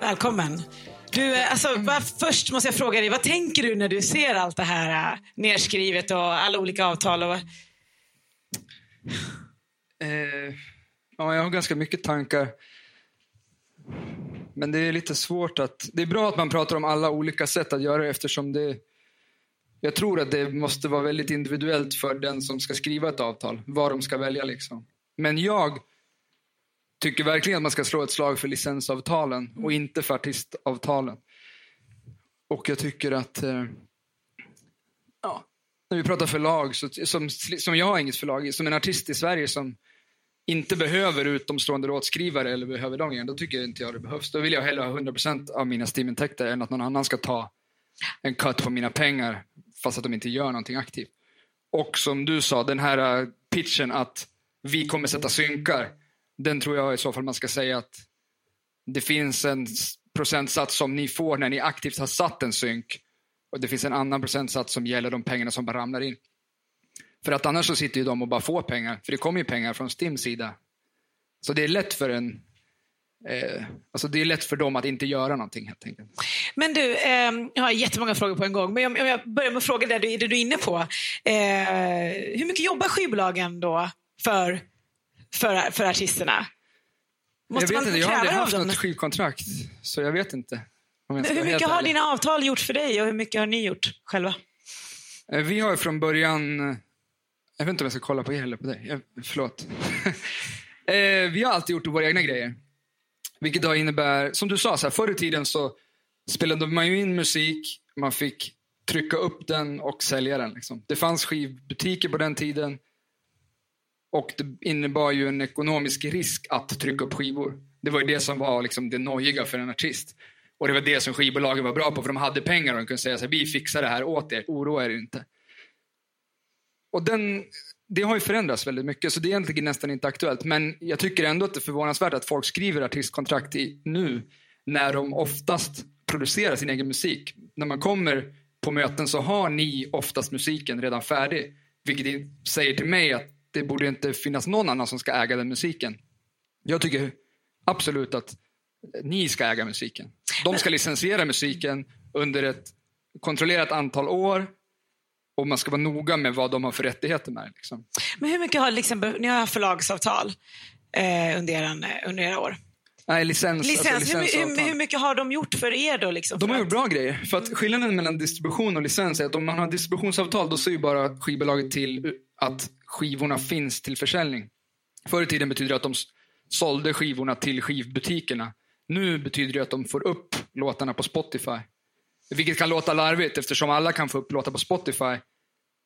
Välkommen. Du, eh, alltså, bara först måste jag fråga dig, vad tänker du när du ser allt det här eh, äh, nedskrivet och alla olika avtal? Och... Eh, ja, jag har ganska mycket tankar. Men det är lite svårt att... Det är bra att man pratar om alla olika sätt att göra det eftersom det... Jag tror att det måste vara väldigt individuellt för den som ska skriva ett avtal, vad de ska välja. liksom. Men jag tycker verkligen att man ska slå ett slag för licensavtalen och inte för artistavtalen. Och jag tycker att... Eh, ja, när vi pratar förlag, så, som, som jag har inget förlag, som en artist i Sverige som inte behöver utomstående rådskrivare eller behöver de grejerna, då tycker inte jag det behövs. Då vill jag hellre ha 100% av mina Steam-intäkter än att någon annan ska ta en cut på mina pengar fast att de inte gör någonting aktivt. Och som du sa, den här äh, pitchen att vi kommer sätta synkar. Den tror jag i så fall man ska säga att det finns en procentsats som ni får när ni aktivt har satt en synk. Och det finns en annan procentsats som gäller de pengarna som bara ramlar in. För att annars så sitter ju de och bara får pengar. För det kommer ju pengar från Stims sida. Så det är lätt för en Eh, alltså det är lätt för dem att inte göra någonting helt enkelt. Men du, eh, jag har jättemånga frågor på en gång. Men om, om jag börjar med att fråga det du, det du är inne på. Eh, hur mycket jobbar skivbolagen då för, för, för artisterna? Måste jag vet inte, jag har aldrig haft något skivkontrakt. Så jag vet inte. Jag hur mycket har dina avtal gjort för dig och hur mycket har ni gjort själva? Eh, vi har från början jag vet inte om jag ska kolla på er eller på dig. Jag, förlåt. eh, vi har alltid gjort våra egna grejer. Vilket då innebär, som du sa, så här, förr i tiden så spelade man ju in musik, man fick trycka upp den och sälja den. Liksom. Det fanns skivbutiker på den tiden. Och det innebar ju en ekonomisk risk att trycka upp skivor. Det var ju det som var liksom, det nojiga för en artist. Och det var det som skivbolagen var bra på, för de hade pengar och de kunde säga så här, vi fixar det här åt er, oroa er inte. Och den, det har ju förändrats väldigt mycket, så det är egentligen nästan inte aktuellt. Men jag tycker ändå att det är förvånansvärt att folk skriver artistkontrakt i, nu, när de oftast producerar sin egen musik. När man kommer på möten så har ni oftast musiken redan färdig. Vilket säger till mig att det borde inte finnas någon annan som ska äga den musiken. Jag tycker absolut att ni ska äga musiken. De ska licensiera musiken under ett kontrollerat antal år och man ska vara noga med vad de har för rättigheter med liksom. Men hur mycket har liksom, ni har förlagsavtal eh, under, er, under era år? Nej, licens. licens. Alltså, hur, hur, mycket har de gjort för er då? Liksom, de har gjort bra grejer. För att skillnaden mellan distribution och licens är att om man har distributionsavtal då ser ju bara skivbolaget till att skivorna finns till försäljning. Förr i tiden betyder det att de sålde skivorna till skivbutikerna. Nu betyder det att de får upp låtarna på Spotify. Vilket kan låta larvigt eftersom alla kan få upp låtar på Spotify.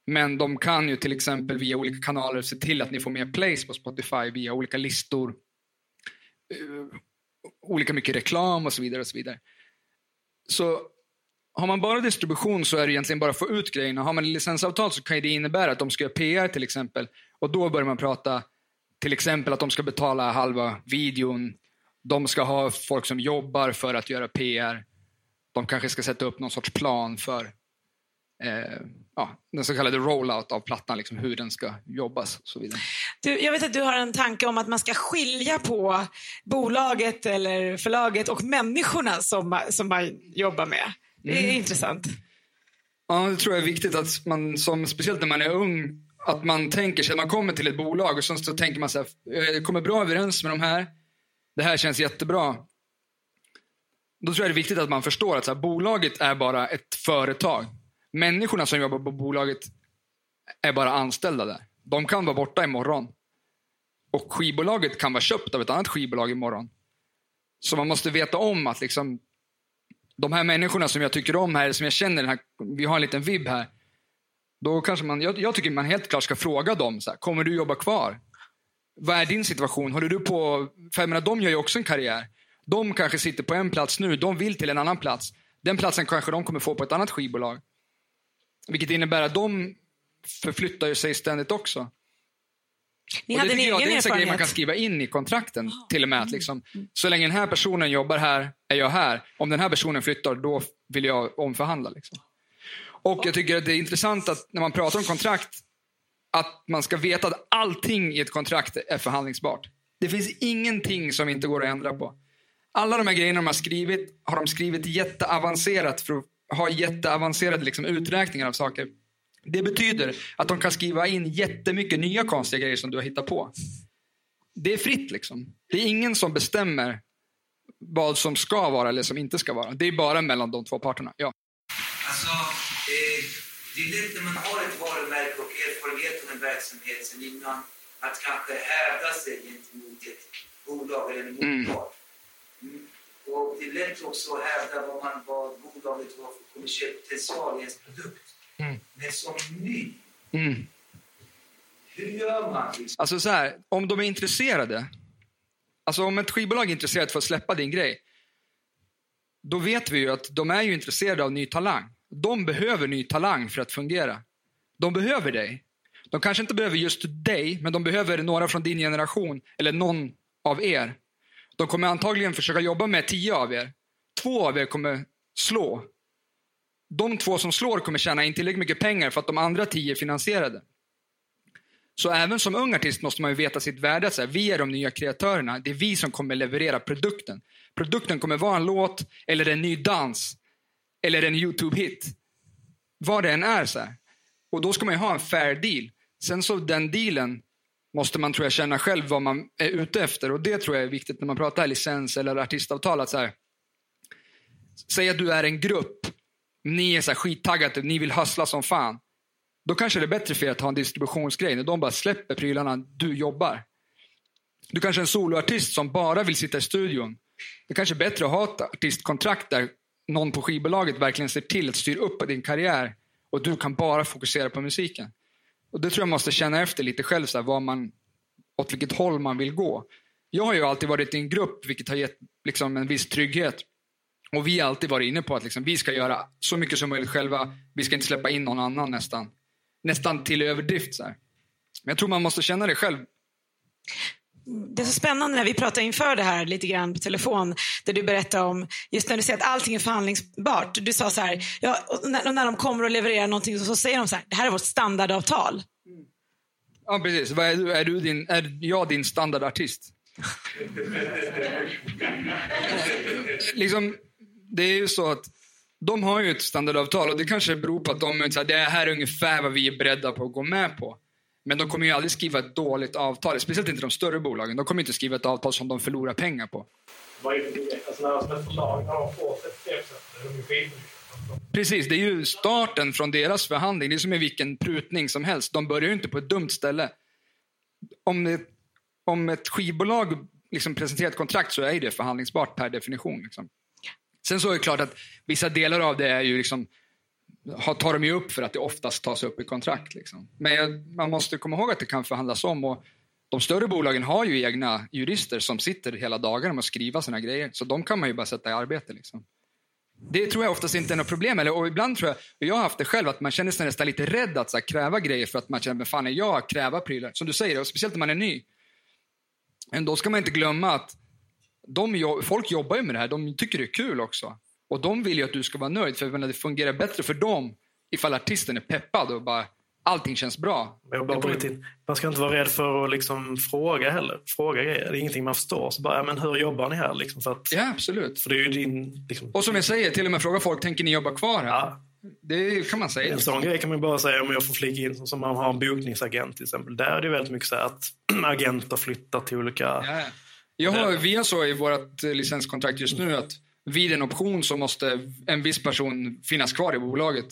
Men de kan ju till exempel via olika kanaler se till att ni får mer plays på Spotify via olika listor. Uh, olika mycket reklam och så vidare. och Så vidare. Så har man bara distribution så är det egentligen bara att få ut grejerna. Har man licensavtal så kan det innebära att de ska göra PR till exempel. Och då börjar man prata till exempel att de ska betala halva videon. De ska ha folk som jobbar för att göra PR. De kanske ska sätta upp någon sorts plan för eh, ja, den så kallade rollout av plattan, liksom, hur den ska jobbas och så vidare. Du, jag vet att du har en tanke om att man ska skilja på bolaget eller förlaget och människorna som, som man jobbar med. Det är mm. intressant. Ja, det tror jag är viktigt att man, som, speciellt när man är ung, att man tänker sig, att man kommer till ett bolag och så, så tänker man så här, jag kommer bra överens med de här. Det här känns jättebra. Då tror jag det är viktigt att man förstår att så här, bolaget är bara ett företag. Människorna som jobbar på bolaget är bara anställda där. De kan vara borta imorgon. Och skivbolaget kan vara köpt av ett annat skivbolag imorgon. Så man måste veta om att liksom, de här människorna som jag tycker om här, som jag känner, här, vi har en liten vibb här. Då kanske man, jag, jag tycker man helt klart ska fråga dem, så här, kommer du jobba kvar? Vad är din situation? Håller du på, för jag menar, de gör ju också en karriär. De kanske sitter på en plats nu, de vill till en annan plats. Den platsen kanske de kommer få på ett annat skivbolag. Vilket innebär att de förflyttar sig ständigt också. Ni och hade det, en egen jag, det är en sån grej man kan skriva in i kontrakten. Oh. till och med. Att liksom, så länge den här personen jobbar här, är jag här. Om den här personen flyttar, då vill jag omförhandla. Liksom. Och jag tycker att det är intressant att när man pratar om kontrakt, att man ska veta att allting i ett kontrakt är förhandlingsbart. Det finns ingenting som inte går att ändra på. Alla de här grejerna de har skrivit har de skrivit jätteavancerat för att ha jätteavancerade liksom, uträkningar av saker. Det betyder att de kan skriva in jättemycket nya konstiga grejer som du har hittat på. Det är fritt liksom. Det är ingen som bestämmer vad som ska vara eller som inte ska vara. Det är bara mellan de två parterna. Ja. Alltså, eh, det är lätt när man har ett varumärke och erfarenhet av en verksamhet sen innan att kanske hävda sig gentemot ett bolag eller en motpart. Mm. Och det är lätt också att hävda vad, man, vad bolaget har för kommersiell potential i ens produkt. Mm. Men som ny, Mm. hur gör man? Liksom? Alltså så här, om de är intresserade. Alltså om ett skivbolag är intresserat för att släppa din grej. Då vet vi ju att de är ju intresserade av ny talang. De behöver ny talang för att fungera. De behöver dig. De kanske inte behöver just dig, men de behöver några från din generation eller någon av er. De kommer antagligen försöka jobba med tio av er. Två av er kommer slå. De två som slår kommer tjäna in tillräckligt mycket pengar för att de andra tio är finansierade. Så även som ung artist måste man ju veta sitt värde. Så här, vi är de nya kreatörerna. Det är vi som kommer leverera produkten. Produkten kommer vara en låt, eller en ny dans, eller en YouTube-hit. Vad det än är. så här. Och då ska man ju ha en fair deal. Sen så den dealen måste man tror jag känna själv vad man är ute efter. Och det tror jag är viktigt när man pratar licens eller artistavtal. Att så här, säg att du är en grupp. Ni är så här skittaggade, typ. ni vill hustla som fan. Då kanske det är bättre för er att ha en distributionsgrej. När de bara släpper prylarna, du jobbar. Du kanske är en soloartist som bara vill sitta i studion. Det kanske är bättre att ha ett artistkontrakt där någon på skivbolaget verkligen ser till att styra upp din karriär och du kan bara fokusera på musiken. Och Det tror jag måste känna efter lite själv, så här, vad man, åt vilket håll man vill gå. Jag har ju alltid varit i en grupp, vilket har gett liksom, en viss trygghet. Och vi har alltid varit inne på att liksom, vi ska göra så mycket som möjligt själva. Vi ska inte släppa in någon annan nästan. Nästan till överdrift. Så här. Men jag tror man måste känna det själv. Det är så spännande när vi pratar inför det här lite grann på telefon, där du berättar om, just när du säger att allting är förhandlingsbart. Du sa så här, ja, och när, och när de kommer och levererar någonting så, så säger de så här, det här är vårt standardavtal. Mm. Ja, precis. Vad är, du, är, du din, är jag din standardartist? liksom, det är ju så att de har ju ett standardavtal och det kanske beror på att de är så här, det här är ungefär vad vi är beredda på att gå med på. Men de kommer ju aldrig skriva ett dåligt avtal, speciellt inte de större bolagen. De kommer inte skriva ett avtal som de förlorar pengar på. Vad är det? Alltså när ett förlag, ett. Precis, det är ju starten från deras förhandling. Det är som i vilken prutning som helst. De börjar ju inte på ett dumt ställe. Om ett, om ett skivbolag liksom presenterar ett kontrakt så är det förhandlingsbart per definition. Liksom. Sen så är det klart att vissa delar av det är ju liksom, tar de ju upp för att det oftast tas upp i kontrakt. Liksom. Men jag, man måste komma ihåg att det kan förhandlas om. Och de större bolagen har ju egna jurister som sitter hela dagarna med att skriva såna grejer. Så de kan man ju bara sätta i arbete. Liksom. Det tror jag oftast inte är något problem. Eller, och ibland tror jag, och jag har haft det själv, att man känner sig nästan lite rädd att så här, kräva grejer för att man känner, men fan är jag att kräva prylar? Som du säger, och speciellt när man är ny. Men då ska man inte glömma att de, folk jobbar ju med det här, de tycker det är kul också. Och de vill ju att du ska vara nöjd, för jag menar, det fungerar bättre för dem ifall artisten är peppad och bara allting känns bra. Jag bara bryter in. Man ska inte vara rädd för att liksom fråga heller. Fråga grejer. Det är ingenting man förstår. Så bara, ja, men hur jobbar ni här? Liksom, för, att, Ja, absolut. för det är ju din... Liksom, Och som jag säger, till och med fråga folk, tänker ni jobba kvar här? ja, Det kan man säga. en sån grej kan man bara säga om jag får flika in. Som, man har en bokningsagent till exempel. Där är det väldigt mycket så att agenter flyttar till olika... Ja. Jag har, vi har så i vårt eh, licenskontrakt just nu att vid en option så måste en viss person finnas kvar i bolaget.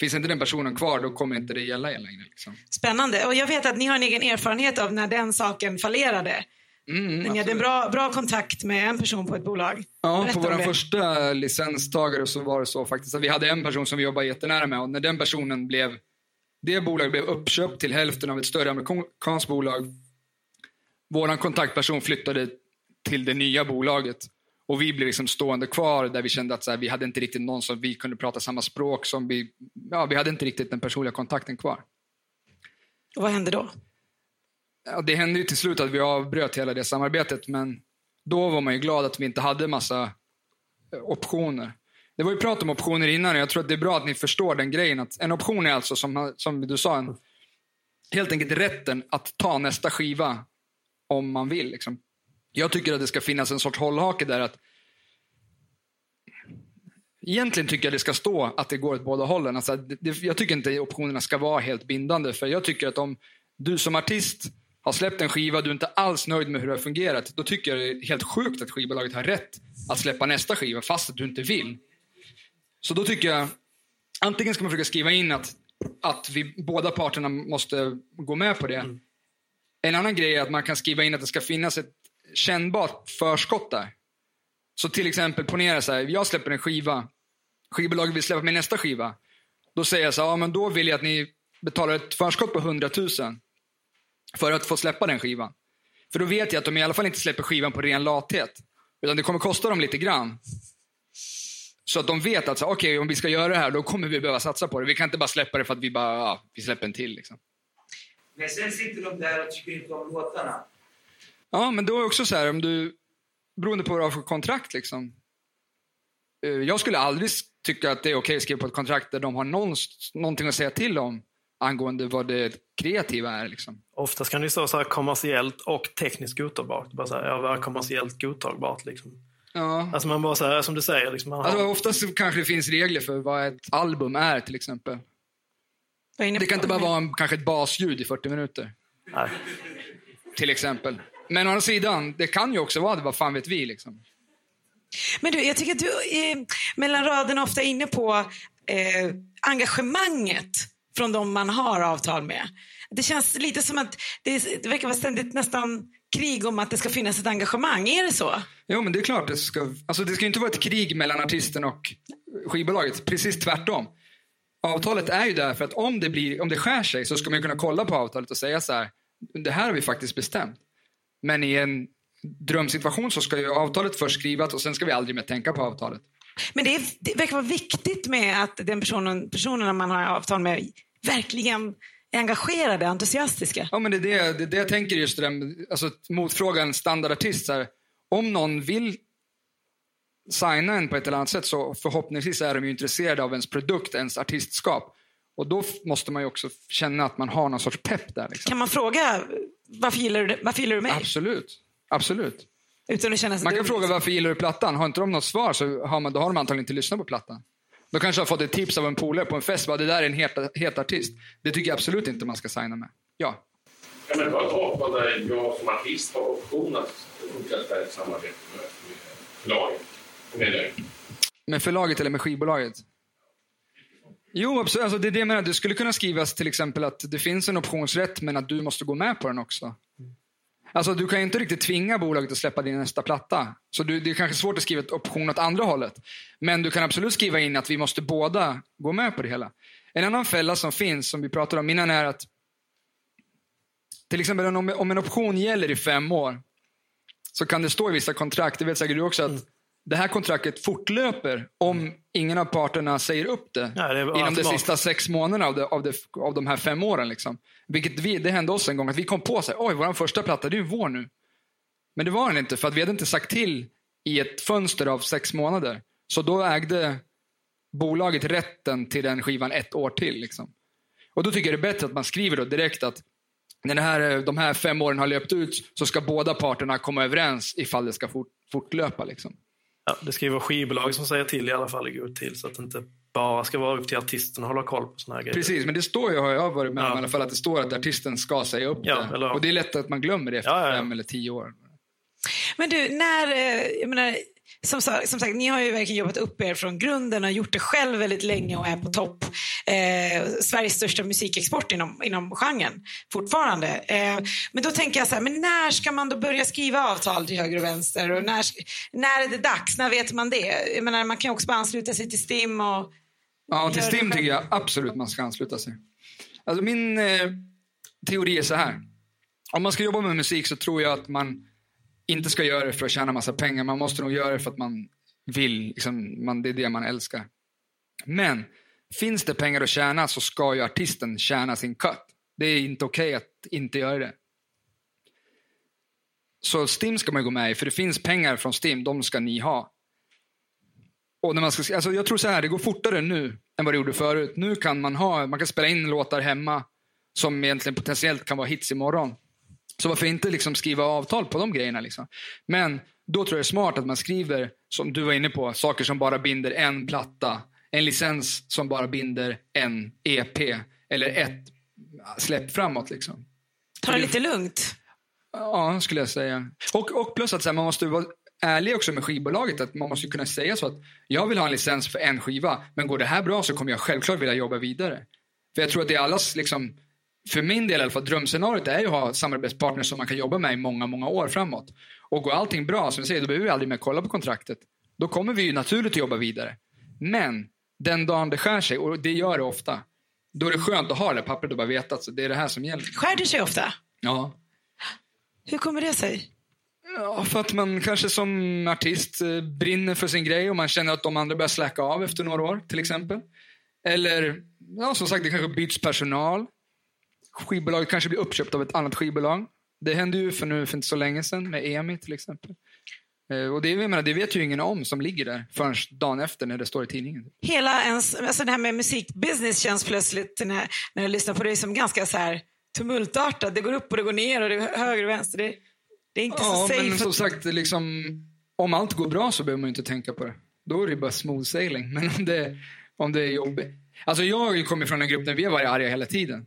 Finns inte den personen kvar, då kommer inte det gälla längre. Liksom. Spännande. Och jag vet att ni har en egen erfarenhet av när den saken fallerade. Mm, ni hade en bra, bra kontakt med en person på ett bolag. Ja, Berätta på vår första licenstagare så var det så faktiskt att vi hade en person som vi jobbade jättenära med och när den personen blev, det bolaget blev uppköpt till hälften av ett större amerikanskt bolag. Våran kontaktperson flyttade till det nya bolaget och vi blev liksom stående kvar där vi kände att så här, vi hade inte riktigt någon som vi kunde prata samma språk som vi, ja, vi hade inte riktigt den personliga kontakten kvar. Och vad hände då? Ja, det hände ju till slut att vi avbröt hela det samarbetet, men då var man ju glad att vi inte hade massa eh, optioner. Det var ju prat om optioner innan och jag tror att det är bra att ni förstår den grejen. Att en option är alltså, som, som du sa, en, helt enkelt rätten att ta nästa skiva om man vill. Liksom. Jag tycker att det ska finnas en sorts hållhake där att Egentligen tycker jag det ska stå att det går åt båda hållen. Alltså, det, jag tycker inte optionerna ska vara helt bindande. För jag tycker att om du som artist har släppt en skiva du är inte alls nöjd med hur det har fungerat. Då tycker jag det är helt sjukt att skivbolaget har rätt att släppa nästa skiva fast att du inte vill. Så då tycker jag, antingen ska man försöka skriva in att, att vi, båda parterna måste gå med på det. Mm. En annan grej är att man kan skriva in att det ska finnas ett kännbart förskott där. Så till exempel, ponera så här, jag släpper en skiva. Skivbolaget vill släppa min nästa skiva. Då säger jag så här, ja men då vill jag att ni betalar ett förskott på 100 000 för att få släppa den skivan. För då vet jag att de i alla fall inte släpper skivan på ren lathet. Utan det kommer kosta dem lite grann. Så att de vet att så, okay, om vi ska göra det här, då kommer vi behöva satsa på det. Vi kan inte bara släppa det för att vi bara, ja, vi släpper en till. Liksom. Men sen sitter de där och tycker inte om låtarna. Ja, men då är också så här, om du, beroende på vad du har för kontrakt liksom. Eh, jag skulle aldrig tycka att det är okej att skriva på ett kontrakt där de har någon, någonting att säga till om angående vad det kreativa är. Liksom. Oftast kan det stå så här kommersiellt och tekniskt godtagbart. Bara så här, ja, kommersiellt godtagbart. Liksom. Ja. Alltså man bara så här, som du säger. Liksom, man har... alltså, oftast kanske det finns regler för vad ett album är till exempel. Det kan inte bara vara en, kanske ett basljud i 40 minuter. Nej. Till exempel. Men å andra sidan, det kan ju också vara det, vad fan vet vi liksom. Men du, jag tycker att du eh, mellan raderna ofta är inne på eh, engagemanget från de man har avtal med. Det känns lite som att det, det verkar vara ständigt nästan krig om att det ska finnas ett engagemang. Är det så? Jo, men det är klart. Det ska, alltså det ska inte vara ett krig mellan artisten och skivbolaget. Precis tvärtom. Avtalet är ju där för att om det, blir, om det skär sig så ska man kunna kolla på avtalet och säga så här. Det här har vi faktiskt bestämt. Men i en drömsituation så ska ju avtalet först skrivas och sen ska vi aldrig mer tänka på avtalet. Men det, är, det verkar vara viktigt med att den personen, personerna man har avtal med verkligen är engagerade, entusiastiska. Ja, men det är det, det, är det jag tänker just det där, alltså, motfrågan standardartist. Här, om någon vill signa en på ett eller annat sätt så förhoppningsvis är de ju intresserade av ens produkt, ens artistskap. Och då måste man ju också känna att man har någon sorts pepp där. Liksom. Kan man fråga varför gillar du, varför gillar du mig? Absolut. Absolut. Utan att känna man kan fråga varför gillar du plattan? Har inte de något svar så har man, då har de antagligen inte lyssnat på plattan. De kanske har fått ett tips av en polare på en fest. Bara, det där är en het, het artist. Det tycker jag absolut inte man ska signa med. Ja. Kan man ta ett avtal där jag som artist har option att fortsätta ett samarbete med förlaget? Med, med förlaget eller med skivbolaget? Jo, absolut. Alltså, det är det jag menar. Det skulle kunna skrivas till exempel att det finns en optionsrätt men att du måste gå med på den också. Alltså du kan ju inte riktigt tvinga bolaget att släppa din nästa platta. Så du, det är kanske svårt att skriva ett option åt andra hållet. Men du kan absolut skriva in att vi måste båda gå med på det hela. En annan fälla som finns, som vi pratade om innan, är att till exempel om, om en option gäller i fem år, så kan det stå i vissa kontrakt, det vet säkert du också, att mm det här kontraktet fortlöper om ingen av parterna säger upp det, ja, det inom de sista sex månaderna av, det, av, det, av de här fem åren. Liksom. Vilket vi, det hände oss en gång att vi kom på att oj, vår första platta, det är vår nu. Men det var den inte, för att vi hade inte sagt till i ett fönster av sex månader. Så då ägde bolaget rätten till den skivan ett år till. Liksom. Och då tycker jag det är bättre att man skriver då direkt att när det här, de här fem åren har löpt ut så ska båda parterna komma överens ifall det ska fort, fortlöpa. Liksom. Ja, det ska ju vara skivbolag som säger till i alla fall i god tid så att det inte bara ska vara upp till artisten att hålla koll på såna här grejer. Precis, men det står ju, har jag varit med om ja. i alla fall, att det står att artisten ska säga upp ja, det. Eller... Och det är lätt att man glömmer det efter ja, fem eller tio år. Men du, när, eh, jag menar, som, som, sagt, ni har ju verkligen jobbat upp er från grunden och gjort det själv väldigt länge och är på topp. Eh, Sveriges största musikexport inom, inom genren fortfarande. Eh, men då tänker jag så här, men när ska man då börja skriva avtal till höger och vänster? Och när, när är det dags? När vet man det? Jag menar, man kan också bara ansluta sig till STIM och... Ja, till STIM tycker jag absolut man ska ansluta sig. Alltså min eh, teori är så här. Om man ska jobba med musik så tror jag att man inte ska göra det för att tjäna massa pengar. Man måste nog göra det för att man vill. Liksom, man, det är det man älskar. Men finns det pengar att tjäna så ska ju artisten tjäna sin cut. Det är inte okej okay att inte göra det. Så STIM ska man gå med i, för det finns pengar från STIM, de ska ni ha. Och när man ska, alltså jag tror så här, det går fortare nu än vad det gjorde förut. Nu kan man ha, man kan spela in låtar hemma som egentligen potentiellt kan vara hits imorgon. Så varför inte liksom skriva avtal på de grejerna? Liksom? Men då tror jag det är smart att man skriver, som du var inne på, saker som bara binder en platta. En licens som bara binder en EP. Eller ett släpp framåt. Liksom. Ta det lite lugnt. Ja, skulle jag säga. Och, och plus att här, man måste vara ärlig också med skivbolaget. Att man måste kunna säga så att jag vill ha en licens för en skiva. Men går det här bra så kommer jag självklart vilja jobba vidare. För jag tror att det är allas, liksom, för min del i alla fall, drömscenariot är ju att ha samarbetspartners som man kan jobba med i många, många år framåt. Och går allting bra, som jag säger, då behöver vi aldrig mer kolla på kontraktet. Då kommer vi ju naturligt att jobba vidare. Men den dagen det skär sig, och det gör det ofta, då är det skönt att ha det pappret och bara veta att det är det här som gäller. Skär det sig ofta? Ja. Hur kommer det sig? Ja, för att man kanske som artist eh, brinner för sin grej och man känner att de andra börjar släcka av efter några år, till exempel. Eller, ja, som sagt, det kanske byts personal. Skivbolaget kanske blir uppköpt av ett annat skivbolag. Det hände ju för nu för inte så länge sedan med EMI till exempel. Eh, och det, jag menar, det vet ju ingen om som ligger där förrän dagen efter när det står i tidningen. Hela ens, alltså det här med musikbusiness känns plötsligt när, när jag lyssnar på det som ganska så här tumultartat. Det går upp och det går ner och det är höger och vänster. Det, det är inte ja, så safe. men som sagt, liksom, om allt går bra så behöver man inte tänka på det. Då är det bara smooth sailing. Men om det, om det är jobbigt. Alltså jag kommit från en grupp där vi har varit arga hela tiden.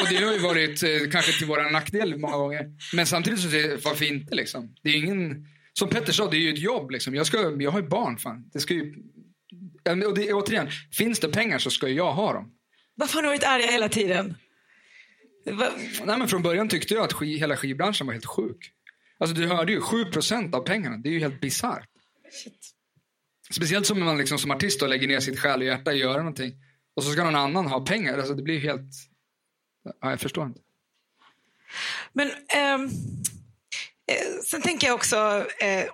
Och det har ju varit eh, kanske till vår nackdel många gånger. Men samtidigt så det, varför inte liksom? Det är ingen, som Petter sa, det är ju ett jobb liksom. Jag, ska, jag har ju barn fan. Det ska ju, och det, återigen, finns det pengar så ska jag ha dem. Varför har ni varit arga hela tiden? Va? Nej, men från början tyckte jag att sk hela skivbranschen var helt sjuk. Alltså du hörde ju 7 av pengarna. Det är ju helt bisarrt. Speciellt som man liksom som artist och lägger ner sitt själ och hjärta att göra någonting. Och så ska någon annan ha pengar. Alltså det blir helt... Ja, jag förstår inte. Men ehm, eh, sen tänker jag också, eh,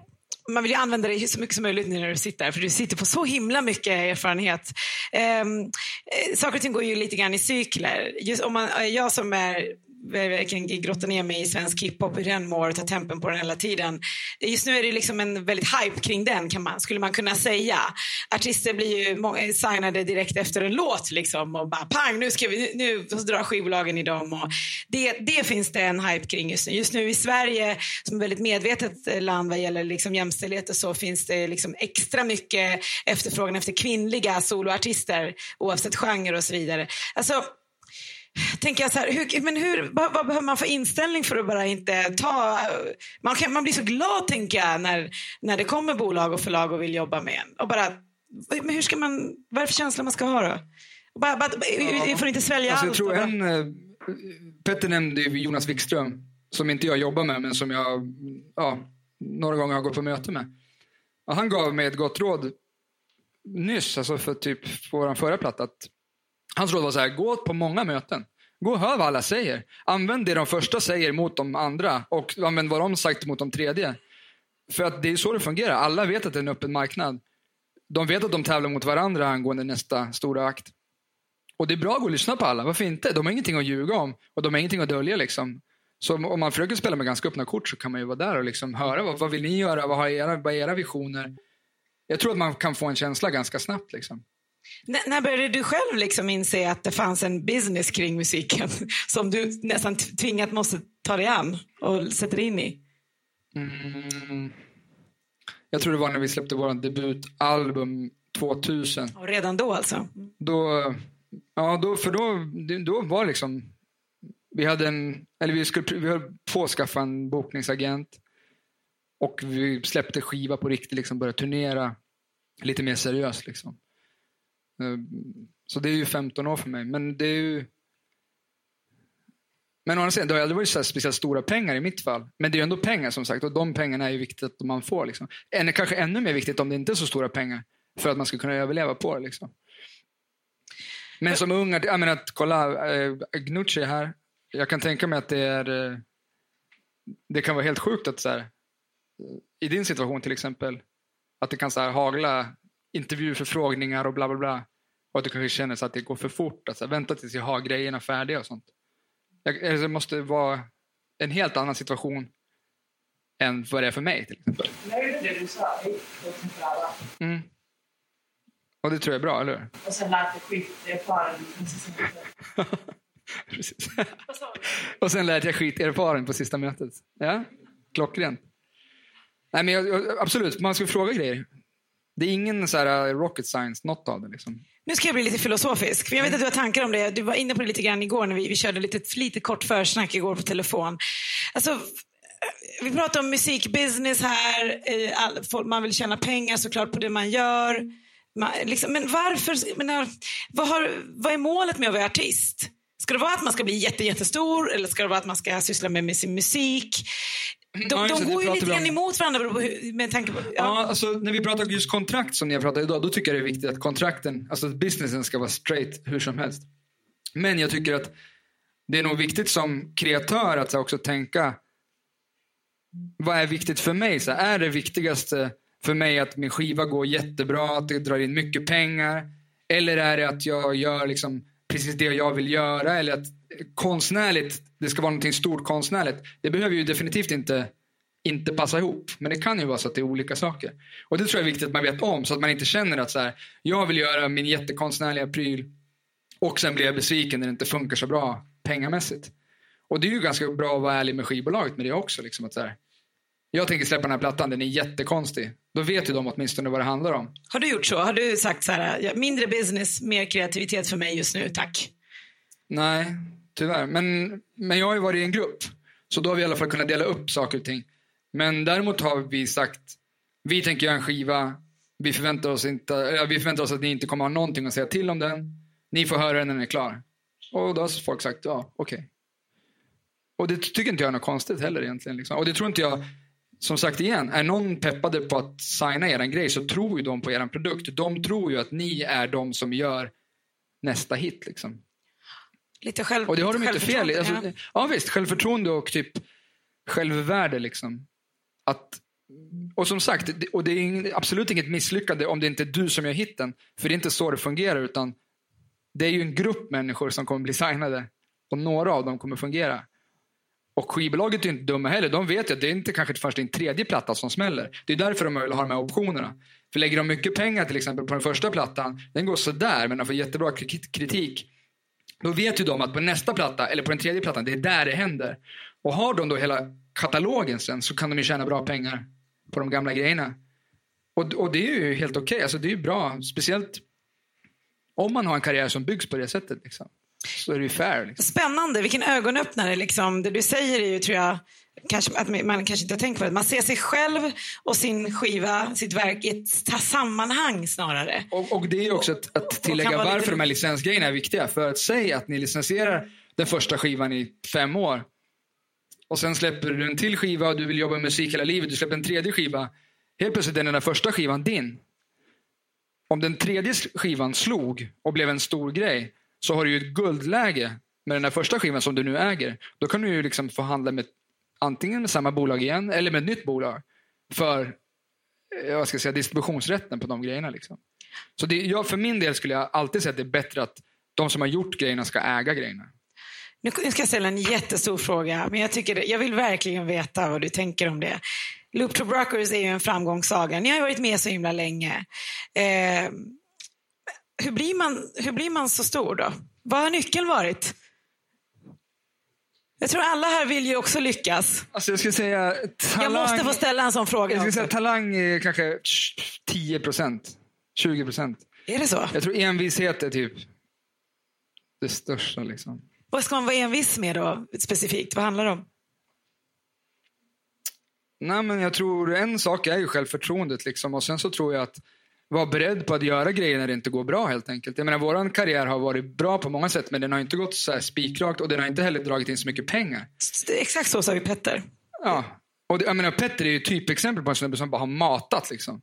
man vill ju använda dig så mycket som möjligt nu när du sitter här, för du sitter på så himla mycket erfarenhet. Ehm, eh, saker och ting går ju lite grann i cykler. Just om man, eh, jag som är verkligen grotta ner mig i svensk hiphop, hur den mår och ta tempen på den hela tiden. Just nu är det liksom en väldigt hype kring den, kan man, skulle man kunna säga. Artister blir ju signade direkt efter en låt liksom och bara pang, nu, ska vi, nu drar skivbolagen i dem. Och det, det finns det en hype kring just nu. Just nu i Sverige, som är väldigt medvetet land vad gäller liksom jämställdhet och så, finns det liksom extra mycket efterfrågan efter kvinnliga soloartister oavsett genre och så vidare. Alltså, tänker jag så här, hur, men hur, vad, vad, behöver man för inställning för att bara inte ta... Man, kan, man blir så glad, tänker jag, när, när det kommer bolag och förlag och vill jobba med en. Och bara, men hur ska man, vad är det för känsla man ska ha då? bara, bara, ja. får inte svälja alltså, allt. Jag tror en, eh, Petter nämnde Jonas Wikström, som inte jag jobbar med, men som jag ja, några gånger har gått på möte med. Och han gav mig ett gott råd nyss, alltså för typ på vår förra platta, att Hans råd var så här, gå på många möten. Gå och hör vad alla säger. Använd det de första säger mot de andra och använd vad de sagt mot de tredje. För att det är så det fungerar. Alla vet att det är en öppen marknad. De vet att de tävlar mot varandra angående nästa stora akt. Och det är bra att gå och lyssna på alla. Varför inte? De har ingenting att ljuga om och de har ingenting att dölja. Liksom. Så om man försöker spela med ganska öppna kort så kan man ju vara där och liksom höra vad, vad vill ni göra? Vad, har era, vad är era visioner? Jag tror att man kan få en känsla ganska snabbt. Liksom. N när började du själv liksom inse att det fanns en business kring musiken som du nästan tvingat måste ta dig an och sätta dig in i? Mm. Jag tror det var när vi släppte vår debutalbum 2000. Och redan då alltså? Då, ja, då, för då, då var liksom... Vi hade en, eller vi skulle vi höll på att skaffa en bokningsagent. Och vi släppte skiva på riktigt, liksom började turnera lite mer seriöst. Liksom. Eh, så det är ju 15 år för mig. Men det är ju... Men å andra sidan, det har aldrig varit så speciellt stora pengar i mitt fall. Men det är ju ändå pengar som sagt och de pengarna är ju viktigt att man får. Liksom. Än, kanske ännu mer viktigt om det inte är så stora pengar. För att man ska kunna överleva på det. Liksom. Men som ung, jag menar att kolla, eh, Gnucci här. Jag kan tänka mig att det är... Eh, det kan vara helt sjukt att så här, i din situation till exempel, att det kan så här, hagla intervjuförfrågningar och bla bla bla. Och att du kanske känner så att det går för fort. Alltså, vänta tills jag har grejerna färdiga och sånt. Jag, det måste vara en helt annan situation än vad det är för mig till exempel. Det. Mm. Och det tror jag är bra, eller hur? Och sen lärt dig skiterfaren Precis. och sen lät jag skiterfaren på sista mötet. Ja, klockrent. Nej, men jag, absolut, man ska fråga grejer. Det är ingen så här eh, rocket science, något av det. Liksom. Nu ska jag bli lite filosofisk. För jag vet att du har tankar om det. Du var inne på det lite grann igår när vi, vi körde lite, lite kort försnack igår på telefon. Alltså, vi pratar om musikbusiness här. Eh, all, man vill tjäna pengar såklart på det man gör. Man, liksom, men varför? Menar, eh, vad, har, vad är målet med att vara artist? Ska det vara att man ska bli jätte, jättestor eller ska det vara att man ska syssla med sin musik? De, ja, de går ju lite grann emot varandra med tanke på... Ja. ja. alltså, när vi pratar just kontrakt som ni har pratat idag, då tycker jag det är viktigt att kontrakten, alltså att businessen ska vara straight hur som helst. Men jag tycker att det är nog viktigt som kreatör att också tänka, vad är viktigt för mig? Så är det viktigaste för mig att min skiva går jättebra, att det drar in mycket pengar? Eller är det att jag gör liksom precis det jag vill göra? Eller att konstnärligt, det ska vara någonting stort konstnärligt. Det behöver ju definitivt inte, inte passa ihop. Men det kan ju vara så att det är olika saker. Och det tror jag är viktigt att man vet om. Så att man inte känner att så här, jag vill göra min jättekonstnärliga pryl och sen blir jag besviken när det inte funkar så bra pengamässigt. Och det är ju ganska bra att vara ärlig med skivbolaget med det också. Liksom, att så här, jag tänker släppa den här plattan, den är jättekonstig. Då vet ju de åtminstone vad det handlar om. Har du gjort så? Har du sagt så här, mindre business, mer kreativitet för mig just nu, tack? Nej, tyvärr. Men, men jag har ju varit i en grupp. Så då har vi i alla fall kunnat dela upp saker och ting. Men däremot har vi sagt, vi tänker göra en skiva. Vi förväntar oss, inte, vi förväntar oss att ni inte kommer ha någonting att säga till om den. Ni får höra den när den är klar. Och då har folk sagt, ja, okej. Okay. Och det tycker inte jag är något konstigt heller egentligen. Liksom. Och det tror inte jag, som sagt igen, är någon peppade på att signa er grej så tror ju de på er produkt. De tror ju att ni är de som gör nästa hit. Liksom. Lite själv, och det har de inte fel. Alltså, ja. ja visst, självförtroende och typ självvärde. Liksom. Att, och som sagt, och det är absolut inget misslyckande om det inte är du som gör hitten. För det är inte så det fungerar. utan Det är ju en grupp människor som kommer bli signade. Och några av dem kommer fungera. Och skivbolaget är inte dumma heller. De vet ju att det är inte kanske först din tredje platta som smäller. Det är därför de vill ha de här optionerna. För lägger de mycket pengar till exempel på den första plattan, den går sådär men de får jättebra kritik. Då vet ju de att på nästa platta, eller på den tredje plattan, det är där det händer. Och har de då hela katalogen sen så kan de ju tjäna bra pengar på de gamla grejerna. Och, och det är ju helt okej, okay. alltså det är ju bra. Speciellt om man har en karriär som byggs på det sättet. Liksom. Så är det ju fair. Liksom. Spännande, vilken ögonöppnare. Liksom. Det du säger är ju, tror jag, kanske, att man kanske inte har tänkt på det. Man ser sig själv och sin skiva, sitt verk i ett sammanhang snarare. Och, och det är också att, att tillägga varför lite... de här licensgrejerna är viktiga. För att säga att ni licensierar den första skivan i fem år och sen släpper du en till skiva och du vill jobba med musik hela livet. Du släpper en tredje skiva. Helt plötsligt är den där första skivan din. Om den tredje skivan slog och blev en stor grej så har du ju ett guldläge med den här första skivan som du nu äger. Då kan du ju liksom förhandla med antingen med samma bolag igen eller med ett nytt bolag för eh, jag ska säga, distributionsrätten på de grejerna. Liksom. Så det, jag, för min del skulle jag alltid säga att det är bättre att de som har gjort grejerna ska äga grejerna. Nu ska jag ställa en jättestor fråga, men jag, tycker, jag vill verkligen veta vad du tänker om det. Loop to Brokers är ju en framgångssaga. Ni har ju varit med så himla länge. Eh, hur, blir man, hur blir man så stor då? Vad har nyckeln varit? Jag tror alla här vill ju också lyckas. Alltså jag skulle säga talang... Jag måste få ställa en sån fråga. Jag skulle säga talang är kanske 10 procent. 20 procent. Är det så? Jag tror envishet är typ det största. Liksom. Vad ska man vara envis med då, specifikt? Vad handlar det om? Nej, men jag tror en sak är ju självförtroendet. Liksom. Och sen så tror jag att vara beredd på att göra grejer när det inte går bra helt enkelt. Jag menar, vår karriär har varit bra på många sätt men den har inte gått så här spikrakt och den har inte heller dragit in så mycket pengar. Exakt så sa ju Petter. Ja, och det, jag menar, Petter är ju typexempel på en snubbe som bara har matat. Liksom.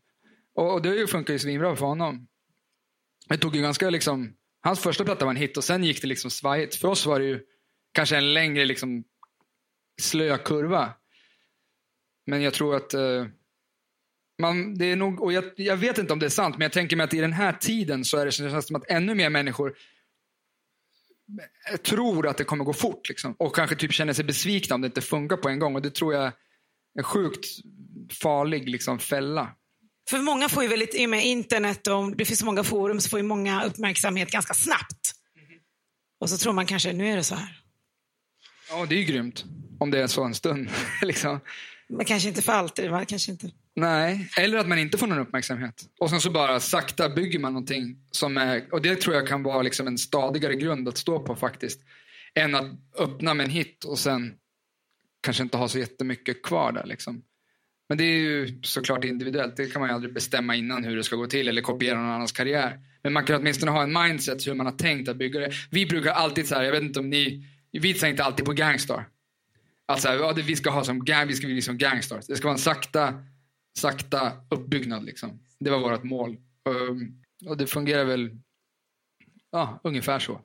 Och, och det funkar ju svinbra för honom. Det tog ju ganska liksom, hans första platta var en hit och sen gick det liksom svajigt. För oss var det ju kanske en längre liksom slö kurva. Men jag tror att eh, man, det är nog, och jag, jag, vet inte om det är sant, men jag tänker mig att i den här tiden så är det känns som att ännu mer människor tror att det kommer gå fort. Liksom, och kanske typ känner sig besvikna om det inte funkar på en gång. Och det tror jag är en sjukt farlig liksom, fälla. För många får ju väldigt, i och med internet och det finns så många forum så får ju många uppmärksamhet ganska snabbt. Och så tror man kanske, nu är det så här. Ja, det är ju grymt. Om det är så en stund. liksom. Men kanske inte för alltid. Man kanske inte... Nej, eller att man inte får någon uppmärksamhet. Och sen så bara sakta bygger man någonting som är, och det tror jag kan vara liksom en stadigare grund att stå på faktiskt. Än att öppna med en hit och sen kanske inte ha så jättemycket kvar där. Liksom. Men det är ju såklart individuellt. Det kan man ju aldrig bestämma innan hur det ska gå till eller kopiera någon annans karriär. Men man kan åtminstone ha en mindset hur man har tänkt att bygga det. Vi brukar alltid så här, jag vet inte om ni, vi tänkte alltid på Gangstar. Alltså, ja, vi ska ha som vi ska bli som Gangstar. Det ska vara en sakta, sakta uppbyggnad liksom. Det var vårt mål. Um, och det fungerar väl, ja, ungefär så.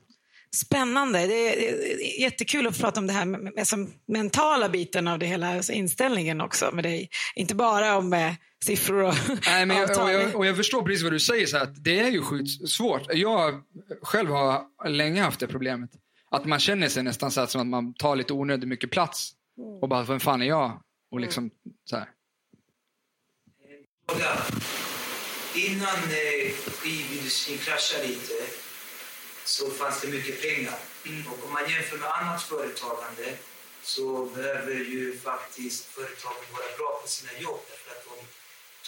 Spännande. Det är jättekul att prata om det här med, med, mentala biten av det hela, alltså inställningen också med dig. Inte bara om eh, siffror och Nej, men jag, och, jag, och jag förstår precis vad du säger, så att det är ju sjukt svårt. Jag själv har länge haft det problemet. Att man känner sig nästan så att, som att man tar lite onödigt mycket plats. Och bara, vem fan är jag? Och liksom så här. Innan eh, skivindustrin kraschade lite så fanns det mycket pengar. Mm. Och om man jämför med annat företagande så behöver ju faktiskt företagen vara bra på sina jobb därför att de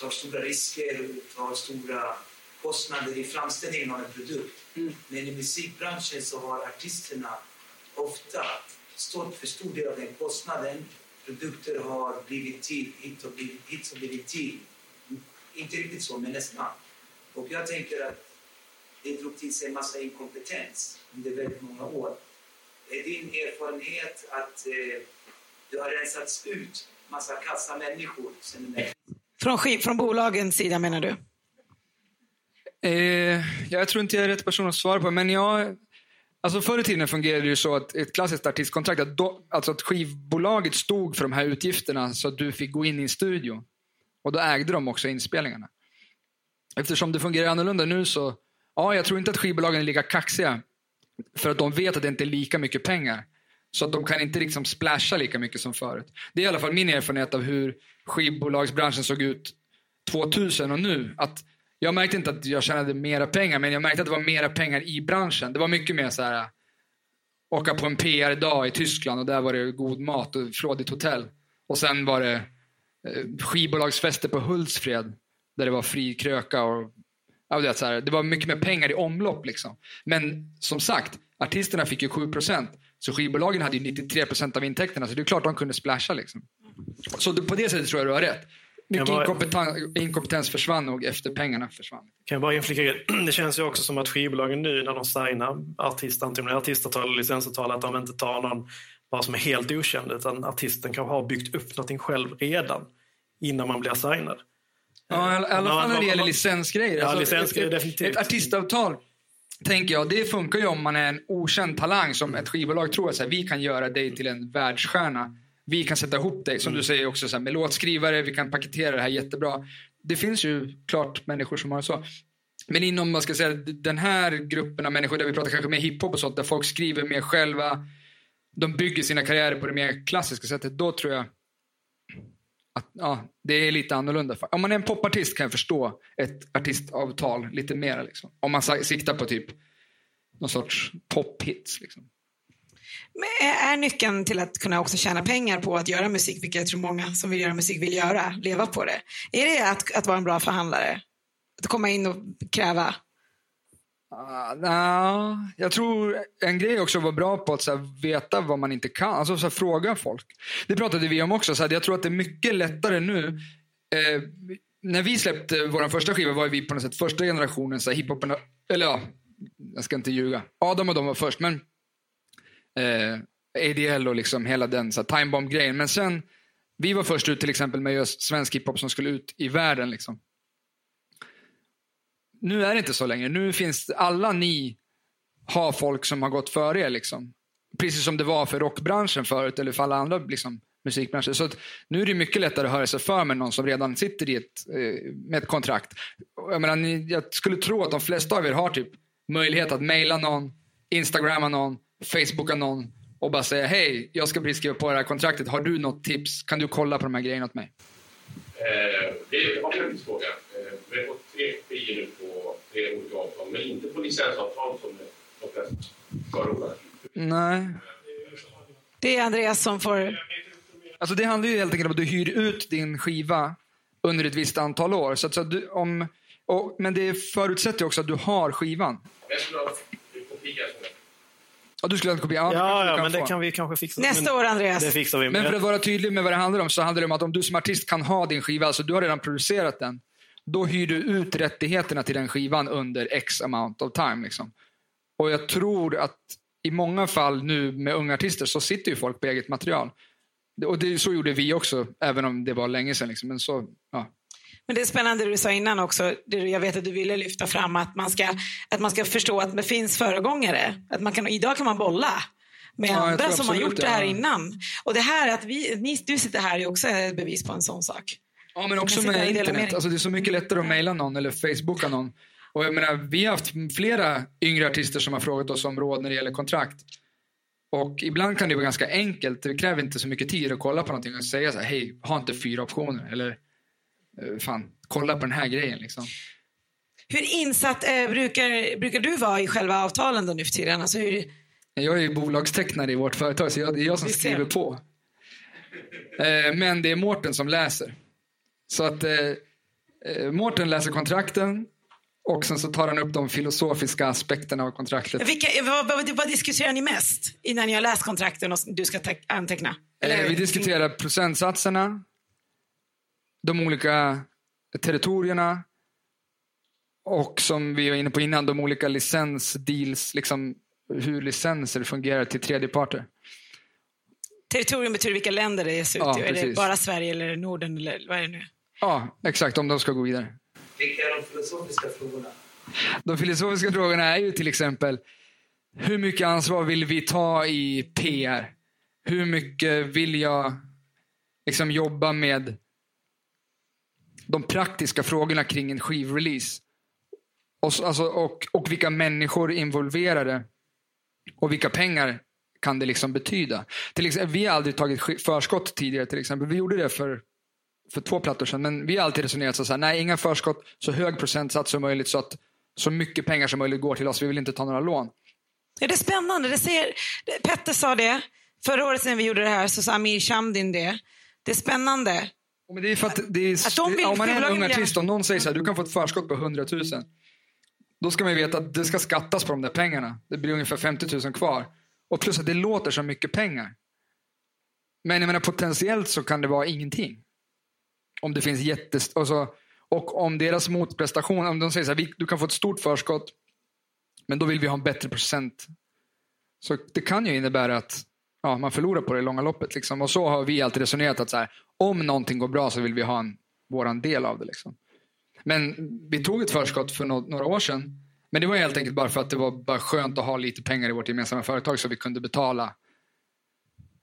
tar stora risker och tar stora kostnader i framställningen av en produkt. Mm. Men i musikbranschen så har artisterna ofta stått för stor del av den kostnaden. Produkter har blivit till, hit och blivit, hits har blivit till. Inte riktigt så, men nästan. Och jag tänker att det drog till sig en massa inkompetens under väldigt många år. Är din erfarenhet att eh, det har rensats ut massa kassa människor sen från, från bolagens sida menar du? Eh, jag tror inte jag är rätt person att svara på, men jag... Alltså förr i tiden fungerade det ju så att ett klassiskt artistkontrakt, att, då, alltså att skivbolaget stod för de här utgifterna så att du fick gå in i en studio. Och då ägde de också inspelningarna. Eftersom det fungerar annorlunda nu så Ja, jag tror inte att skivbolagen är lika kaxiga. För att de vet att det inte är lika mycket pengar. Så att de kan inte liksom splasha lika mycket som förut. Det är i alla fall min erfarenhet av hur skivbolagsbranschen såg ut 2000 och nu. Att jag märkte inte att jag tjänade mera pengar, men jag märkte att det var mera pengar i branschen. Det var mycket mer så här äh, åka på en PR-dag i Tyskland och där var det god mat och flådigt hotell. Och sen var det skivbolagsfester på Hultsfred där det var fri kröka och Ja, det, så här, det var mycket mer pengar i omlopp. Liksom. Men som sagt, artisterna fick ju 7% Så skivbolagen hade ju 93% av intäkterna. Så det är klart de kunde splasha. Liksom. Så på det sättet tror jag du har rätt. Mycket bara... inkompetens, inkompetens försvann nog efter pengarna försvann. Kan jag bara inflika Det känns ju också som att skivbolagen nu när de signar artister, antingen artistavtal eller licensavtal, att de inte tar någon bara som är helt okänd. Utan artisten kanske har byggt upp någonting själv redan innan man blir signad. Ja, i alla fall när det gäller licensgrejer. Ja, alltså, licensgrejer definitivt. Ett artistavtal, tänker jag, det funkar ju om man är en okänd talang som ett skivbolag tror att vi kan göra dig till en världsstjärna. Vi kan sätta ihop dig, som du säger också, så här, med låtskrivare, vi kan paketera det här jättebra. Det finns ju klart människor som har så. Men inom man ska säga, den här gruppen av människor, där vi pratar kanske mer hiphop och sånt, där folk skriver mer själva, de bygger sina karriärer på det mer klassiska sättet, då tror jag att, ja, det är lite annorlunda. Om man är en popartist kan jag förstå ett artistavtal lite mer. Liksom. Om man siktar på typ någon sorts pophits. Liksom. Men är nyckeln till att kunna också tjäna pengar på att göra musik, vilket jag tror många som vill göra musik vill göra, leva på det. Är det att, att vara en bra förhandlare? Att komma in och kräva Uh, nah, jag tror en grej också att vara bra på att så här, veta vad man inte kan. Alltså så här, fråga folk. Det pratade vi om också. Så här, jag tror att det är mycket lättare nu. Eh, när vi släppte vår första skiva var vi på något sätt första generationen så här, hiphopen. Eller ja, jag ska inte ljuga. Adam och de var först. Men eh, ADL och liksom hela den så här, timebomb-grejen. Men sen, vi var först ut till exempel med just svensk hiphop som skulle ut i världen. Liksom nu är det inte så längre. Nu finns alla ni har folk som har gått före er. Liksom. Precis som det var för rockbranschen förut eller för alla andra liksom, musikbranscher. Så nu är det mycket lättare att höra sig för med någon som redan sitter i ett, eh, med ett kontrakt. Jag, menar, ni, jag skulle tro att de flesta av er har typ möjlighet att mejla någon, instagramma någon, facebooka någon och bara säga hej, jag ska precis skriva på det här kontraktet. Har du något tips? Kan du kolla på de här grejerna åt mig? Eh, det var en fråga. Eh, Vi har fått tre nu tre olika avtal, men inte på licensavtal som de flesta förordar. Nej. Det är Andreas som får... Alltså det handlar ju helt enkelt om att du hyr ut din skiva under ett visst antal år. Så att, så att du, om, och, men det förutsätter också att du har skivan. Jag skulle ha en kopia Ja, du skulle ha en kopia? Ja, ja, kan men det få. kan vi kanske fixa. Nästa år, Andreas. Det fixar vi. Men för att vara tydlig med vad det handlar om så handlar det om att om du som artist kan ha din skiva, alltså du har redan producerat den, då hyr du ut rättigheterna till den skivan under x amount of time. Liksom. Och jag tror att i många fall nu med unga artister så sitter ju folk på eget material. Och det, så gjorde vi också, även om det var länge sedan. Liksom. Men så, ja. Men det är spännande det du sa innan också. Det jag vet att du ville lyfta fram att man ska, att man ska förstå att det finns föregångare. Att man kan, idag kan man bolla med Ja, andra som har gjort det, det här ja. innan. Och det här att vi, ni, du sitter här är också ett bevis på en sån sak. Ja, men också med internet. Alltså, det är så mycket lättare att mejla någon eller facebooka någon. Och jag menar, vi har haft flera yngre artister som har frågat oss om råd när det gäller kontrakt. Och ibland kan det vara ganska enkelt. Det kräver inte så mycket tid att kolla på någonting och säga så här, hej, ha inte fyra optioner. Eller, eh, fan, kolla på den här grejen. Liksom. Hur insatt eh, brukar, brukar du vara i själva avtalen då nu för tiden? Alltså hur, Jag är ju bolagstecknare i vårt företag, så jag, det är jag som skriver på. Eh, men det är Mårten som läser. Så att eh, eh, Mårten läser kontrakten och sen så tar han upp de filosofiska aspekterna av kontraktet. vilka, vad, vad, diskuterar ni mest innan ni har läst kontrakten och du ska te- anteckna? Eh, vi diskuterar procentsatserna, de olika territorierna och som vi var inne på innan, de olika licensdeals, liksom hur licenser fungerar till tredjeparter. Territorium betyder vilka länder det ges ut Ja, i. Är det bara Sverige eller Norden eller vad är det nu? Ja, exakt, om de ska gå vidare. Vilka är de filosofiska frågorna? De filosofiska frågorna är ju till exempel, hur mycket ansvar vill vi ta i PR? Hur mycket vill jag liksom jobba med de praktiska frågorna kring en skivrelease? Och, så- alltså, och, och vilka människor involverade? Och vilka pengar kan det liksom betyda? Till exempel, vi har aldrig tagit sk- förskott tidigare till exempel. Vi gjorde det för, för två plattor sedan. Men vi har alltid resonerat så här, nej inga förskott, så hög procentsats som möjligt så att så mycket pengar som möjligt går till oss. Vi vill inte ta några lån. Ja, det är spännande. Det ser, Petter sa det. Förra året när vi gjorde det här så sa Amir Shamdin det. Det är spännande. Men det är för att det är, Att de vill- om man är en ung artist, om någon säger så här, du kan få ett förskott på 100 000. Då ska man veta att det ska skattas på de där pengarna. Det blir ungefär 50 000 kvar. Och plus att det låter så mycket pengar. Men jag menar potentiellt så kan det vara ingenting. Om det finns jättes... Och, och om deras motprestation, om de säger så här, "Vi- du kan få ett stort förskott, men då vill vi ha en bättre procent. Så det kan ju innebära att ja, man förlorar på det i långa loppet. Liksom. Och så har vi alltid resonerat att så här, om någonting går bra så vill vi ha en, våran del av det. Liksom. Men vi tog ett förskott för no några år sedan. Men det var helt enkelt bara för att det var bara skönt att ha lite pengar i vårt gemensamma företag så vi kunde betala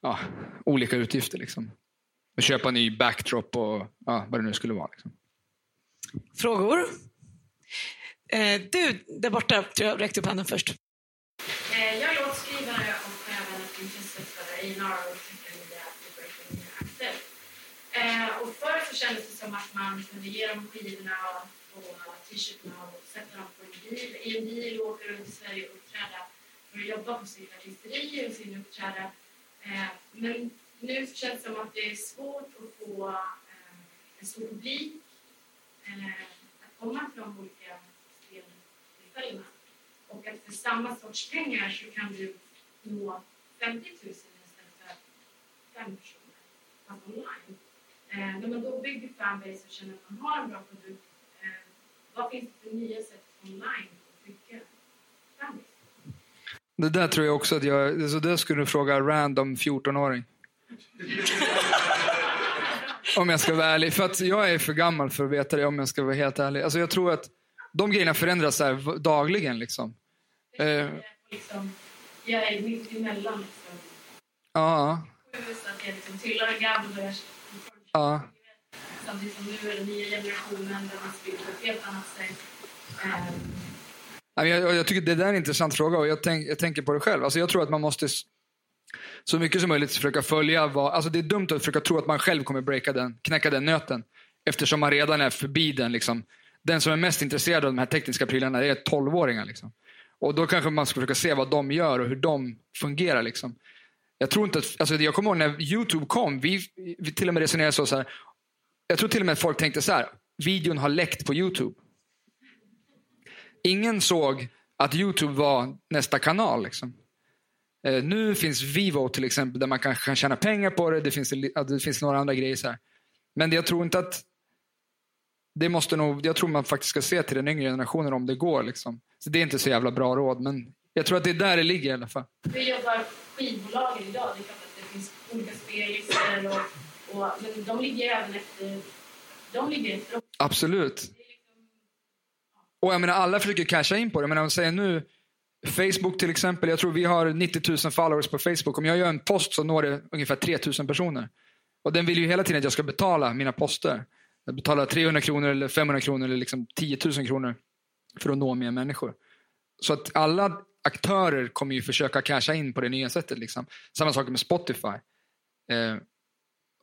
ja, olika utgifter. Liksom. Och köpa ny backdrop och ja, vad det nu skulle vara. Liksom. Frågor? Eh, du, där borta, tror jag, räckte upp handen först. Eh, Jag är låtskrivare och även intresseförare i Nara och tycker nya Breaking Akter. Eh, Och förr så kändes det som att man kunde ge dem skivorna och t-shirtarna och sätta dem på en bil, i en bil och åka runt i Sverige och uppträda för att jobba på sitt artisteri och sin uppträda. Eh, Men nu känns det som att det är svårt att få eh, en stor publik eh, att komma till de olika speltillfällena. Och att för samma sorts pengar så kan du nå 50 000 istället för fem personer fast online. Eh, när man då bygger fanbase och känner att man har en bra produkt, eh, vad finns det för nya sätt online att bygga fanbase? Det där tror jag också att jag... Så det skulle du fråga random 14-åring om jag ska vara ärlig. För att jag är för gammal för att veta det om jag ska vara helt ärlig. Alltså jag tror att de grejerna förändras här dagligen. Liksom. Eh, Jag är liksom, jag är mitt emellan liksom. ja, att jag liksom tillhör jag ja. Samtidigt som nu är den nya generationen där man spelar på ett helt annat sätt. Jag, jag tycker det där är en intressant fråga och jag, tänk, jag tänker på det själv. Alltså jag tror att man måste så mycket som möjligt försöka följa vad... Alltså det är dumt att försöka tro att man själv kommer breaka den, knäcka den nöten. Eftersom man redan är förbi den. Liksom. den som är mest intresserad av de här tekniska prylarna är 12-åringar. Liksom. Och då kanske man ska försöka se vad de gör och hur de fungerar. Liksom. Jag tror inte att, alltså jag kommer ihåg när YouTube kom, vi, vi till och med resonerade så, så här, jag tror till och med att folk tänkte så här, videon har läckt på YouTube. Ingen såg att YouTube var nästa kanal. Liksom. Eh, nu finns Vivo till exempel, där man kanske kan tjäna pengar på det. Det finns, det finns några andra grejer. Så här. Men jag tror inte att det måste nog, jag tror man faktiskt ska se till den yngre generationen om det går. Liksom. Så Det är inte så jävla bra råd, men jag tror att det är där det ligger i alla fall. Hur jobbar skivbolagen idag? Det är klart att det finns olika spellistor, och, och, men de ligger även efter... De ligger efter Absolut. Och jag menar, alla försöker casha in på det. Jag menar, säger nu, Facebook till exempel, jag tror vi har 90 000 followers på Facebook. Om jag gör en post så når det ungefär 3 000 personer. Och den vill ju hela tiden att jag ska betala mina poster. Jag betalar 300 kronor eller 500 kronor eller liksom 10 000 kronor för att nå mer människor. Så att alla aktörer kommer ju försöka casha in på det nya sättet. Liksom. Samma sak med Spotify. Eh,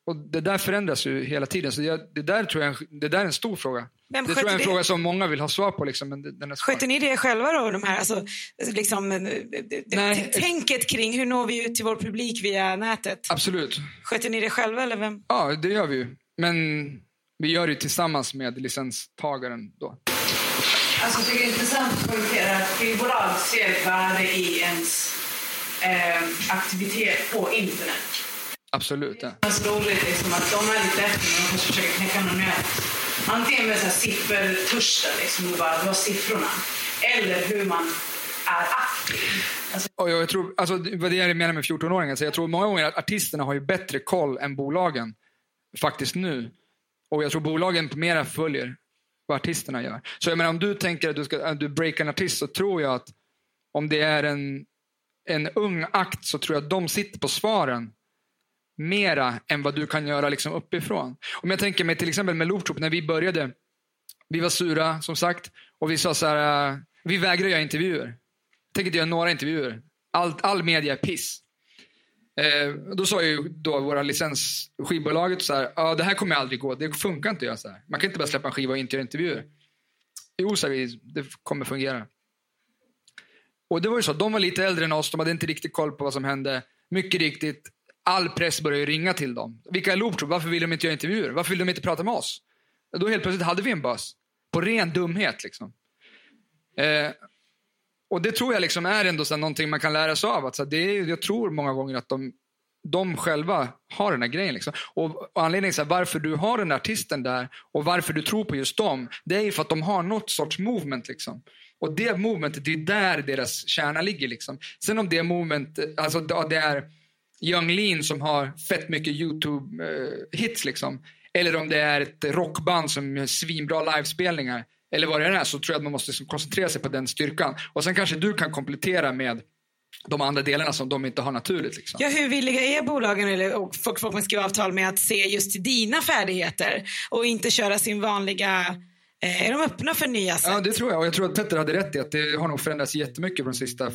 och Det där förändras ju hela tiden. Så jag, det, där tror jag, det där är en stor fråga. Vem det tror jag är en det? fråga som många vill ha svar på. Liksom, men den är. Sköter ni det själva då? De här, alltså, liksom, eh, Nej. tänket kring hur når vi ut till vår publik via nätet? Absolut. Sköter ni det själva eller vem? Ja, det gör vi ju. Men vi gör det tillsammans med licenstagaren då. Alltså, det är intressant att poängtera att skivbolag ser ett värde i ens eh, aktivitet på internet. Absolut. Ja. Det är så roligt liksom, att de är lite efter när de försöker knäcka något nytt. Antingen med så här siffertörsten, liksom, bara du har siffrorna. Eller hur man är aktiv. Alltså, Och jag tror, alltså, det var det jag menar med 14-åringar. Så jag tror många gånger att artisterna har ju bättre koll än bolagen. Faktiskt nu. Och jag tror bolagen mera följer vad artisterna gör. Så jag menar, om du tänker att du, ska, att du breakar en artist så tror jag att om det är en, en ung akt så tror jag att de sitter på svaren mera än vad du kan göra liksom uppifrån. Om jag tänker mig till exempel med Looptroop när vi började. Vi var sura som sagt och vi sa så här, eh, vi vägrar göra intervjuer. Tänker inte göra några intervjuer. All, all media är piss. Eh, då sa ju då våra licensskivbolaget så här, ja det här kommer aldrig gå, det funkar inte att göra så här. Man kan inte bara släppa en skiva och inte göra intervjuer. Jo, sa vi, det kommer fungera. Och det var ju så, de var lite äldre än oss, de hade inte riktigt koll på vad som hände. Mycket riktigt, all press började ringa till dem. Vilka är Looptroop? Varför vill de inte göra intervjuer? Varför vill de inte prata med oss? Då helt plötsligt hade vi en buzz. På ren dumhet liksom. Eh, och det tror jag liksom är ändå så här någonting man kan lära sig av. Att så här, det är, jag tror många gånger att de, de själva har den här grejen. Liksom. Och, och anledningen till varför du har den där artisten där och varför du tror på just dem, det är ju för att de har något sorts movement. Liksom. Och det movementet, det är där deras kärna ligger. Liksom. Sen om det movement, alltså det är Young Lean som har fett mycket YouTube-hits, liksom. eller om det är ett rockband som gör svinbra livespelningar, eller vad det är, så tror jag att man måste liksom koncentrera sig på den styrkan. Och sen kanske du kan komplettera med de andra delarna som de inte har naturligt. Liksom. Ja, hur villiga är bolagen eller, och folk, folk man skriver avtal med att se just till dina färdigheter och inte köra sin vanliga eh, är de öppna för nya sätt? Ja, det tror jag. Och jag tror att Petter hade rätt i att det har nog förändrats jättemycket på de sista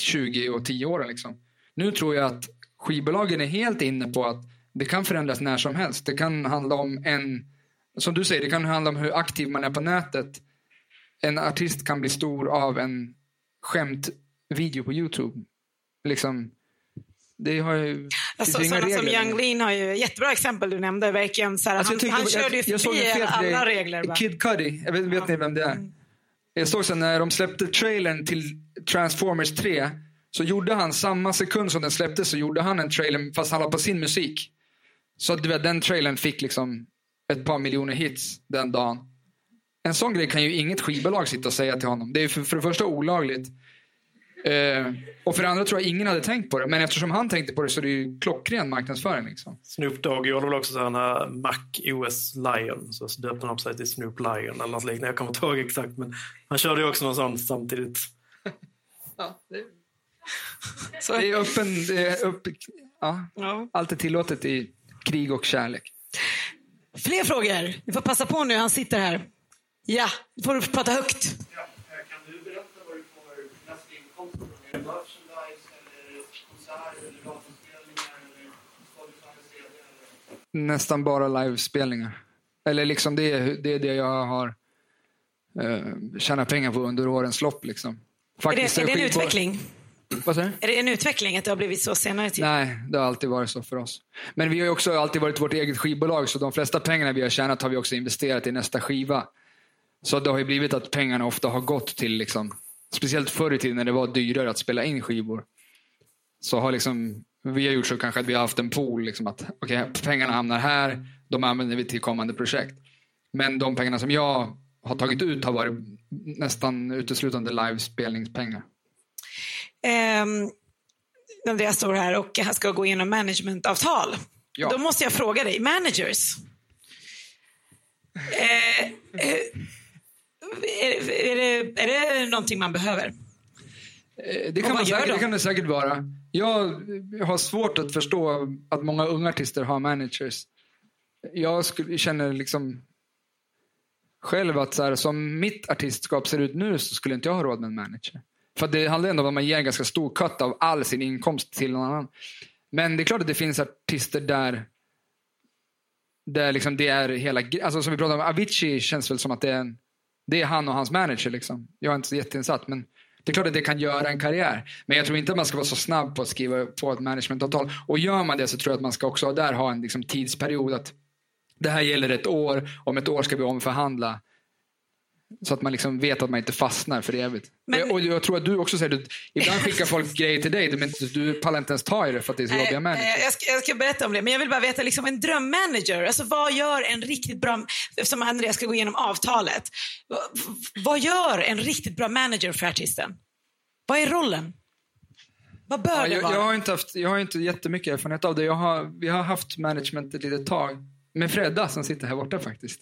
20 och 10 åren. Liksom. Nu tror jag att skivbolagen är helt inne på att det kan förändras när som helst. Det kan handla om en, som du säger, det kan handla om hur aktiv man är på nätet. En artist kan bli stor av en skämtvideo på YouTube. Liksom, det har ju, Alltså, inga sådana som. Young Lean har ju jättebra exempel du nämnde. Verkligen, så här, Alltså, han, tänkte han körde ju förbi alla grej. regler. Va? Kid Cudi, jag vet, vet ni vem det är? Jag såg sen när de släppte trailern till Transformers 3 så gjorde han samma sekund som den släpptes så gjorde han en trailer fast han la på sin musik. Så att du vet, den trailern fick liksom ett par miljoner hits den dagen. En sån grej kan ju inget skivbolag sitta och säga till honom. Det är för, för det första olagligt. Eh, och för det andra tror jag ingen hade tänkt på det. Men eftersom han tänkte på det så är det ju klockren marknadsföring. Liksom. Snoop Dogg gjorde väl också så här Mac OS Lion, så döpte han upp sig till Snoop Lion eller något liknande. Jag kommer inte ihåg exakt, men han körde ju också någon sån samtidigt. Så det är öppen, det är upp, ja, Ja. allt är tillåtet i krig och kärlek. Fler frågor? Vi får passa på nu, han sitter här. Ja, nu får du prata högt. Ja, eh, kan du berätta vad du får mest inkomster från? Är det merchandise eller konserter eller radiospelningar eller? Eller? Nästan bara livespelningar. Eller liksom det är det, är det jag har eh, tjäna pengar på under årens lopp. Liksom. Är det, Faktiskt är det en utveckling? Vad säger? Är det en utveckling att det har blivit så senare tid? Nej, det har alltid varit så för oss. Men vi har också alltid varit vårt eget skivbolag, så de flesta pengarna vi har tjänat har vi också investerat i nästa skiva. Så det har ju blivit att pengarna ofta har gått till, liksom, speciellt förr i tiden när det var dyrare att spela in skivor. Så har liksom, vi har gjort så kanske att vi har haft en pool, liksom att okej, pengarna hamnar här, de använder vi till kommande projekt. Men de pengarna som jag har tagit ut har varit nästan uteslutande livespelningspengar. Ehm, Andreas står här och han ska gå igenom managementavtal. Ja. Då måste jag fråga dig, managers. Eh, eh, är, är, det, är det någonting man behöver? Eh, Det kan, man säkert, de? det kan det säkert vara. Jag har svårt att förstå att många unga artister har managers. Jag skulle, känner liksom själv att så här, som mitt artistskap ser ut nu så skulle inte jag ha råd med en manager. För det handlar ändå om att man ger en ganska stor cut av all sin inkomst till någon annan. Men det är klart att det finns artister där där liksom det är hela alltså som vi pratade om, Avicii känns väl som att det är, en, det är han och hans manager. Liksom. Jag är inte så jätteinsatt, men det är klart att det kan göra en karriär. Men jag tror inte att man ska vara så snabb på att skriva på ett managementavtal. Och gör man det så tror jag att man ska också där ha en liksom, tidsperiod. att Det här gäller ett år, om ett år ska vi omförhandla. Så att man liksom vet att man inte fastnar för evigt. Men- och, och jag tror att du också säger att ibland skickar folk grejer till dig, men du pallar inte ens ta i det för att det är så jobbiga människor. jag, ska, jag ska berätta om det, men jag vill bara veta, liksom, en drömmanager, alltså vad gör en riktigt bra, eftersom Andreas ska gå igenom avtalet, vad, vad gör en riktigt bra manager för artisten? Vad är rollen? Vad bör Ja, det jag, vara? jag, har inte haft, jag har inte jättemycket erfarenhet av det. Jag har, vi har haft management ett litet tag. Med Fredda som sitter här borta faktiskt.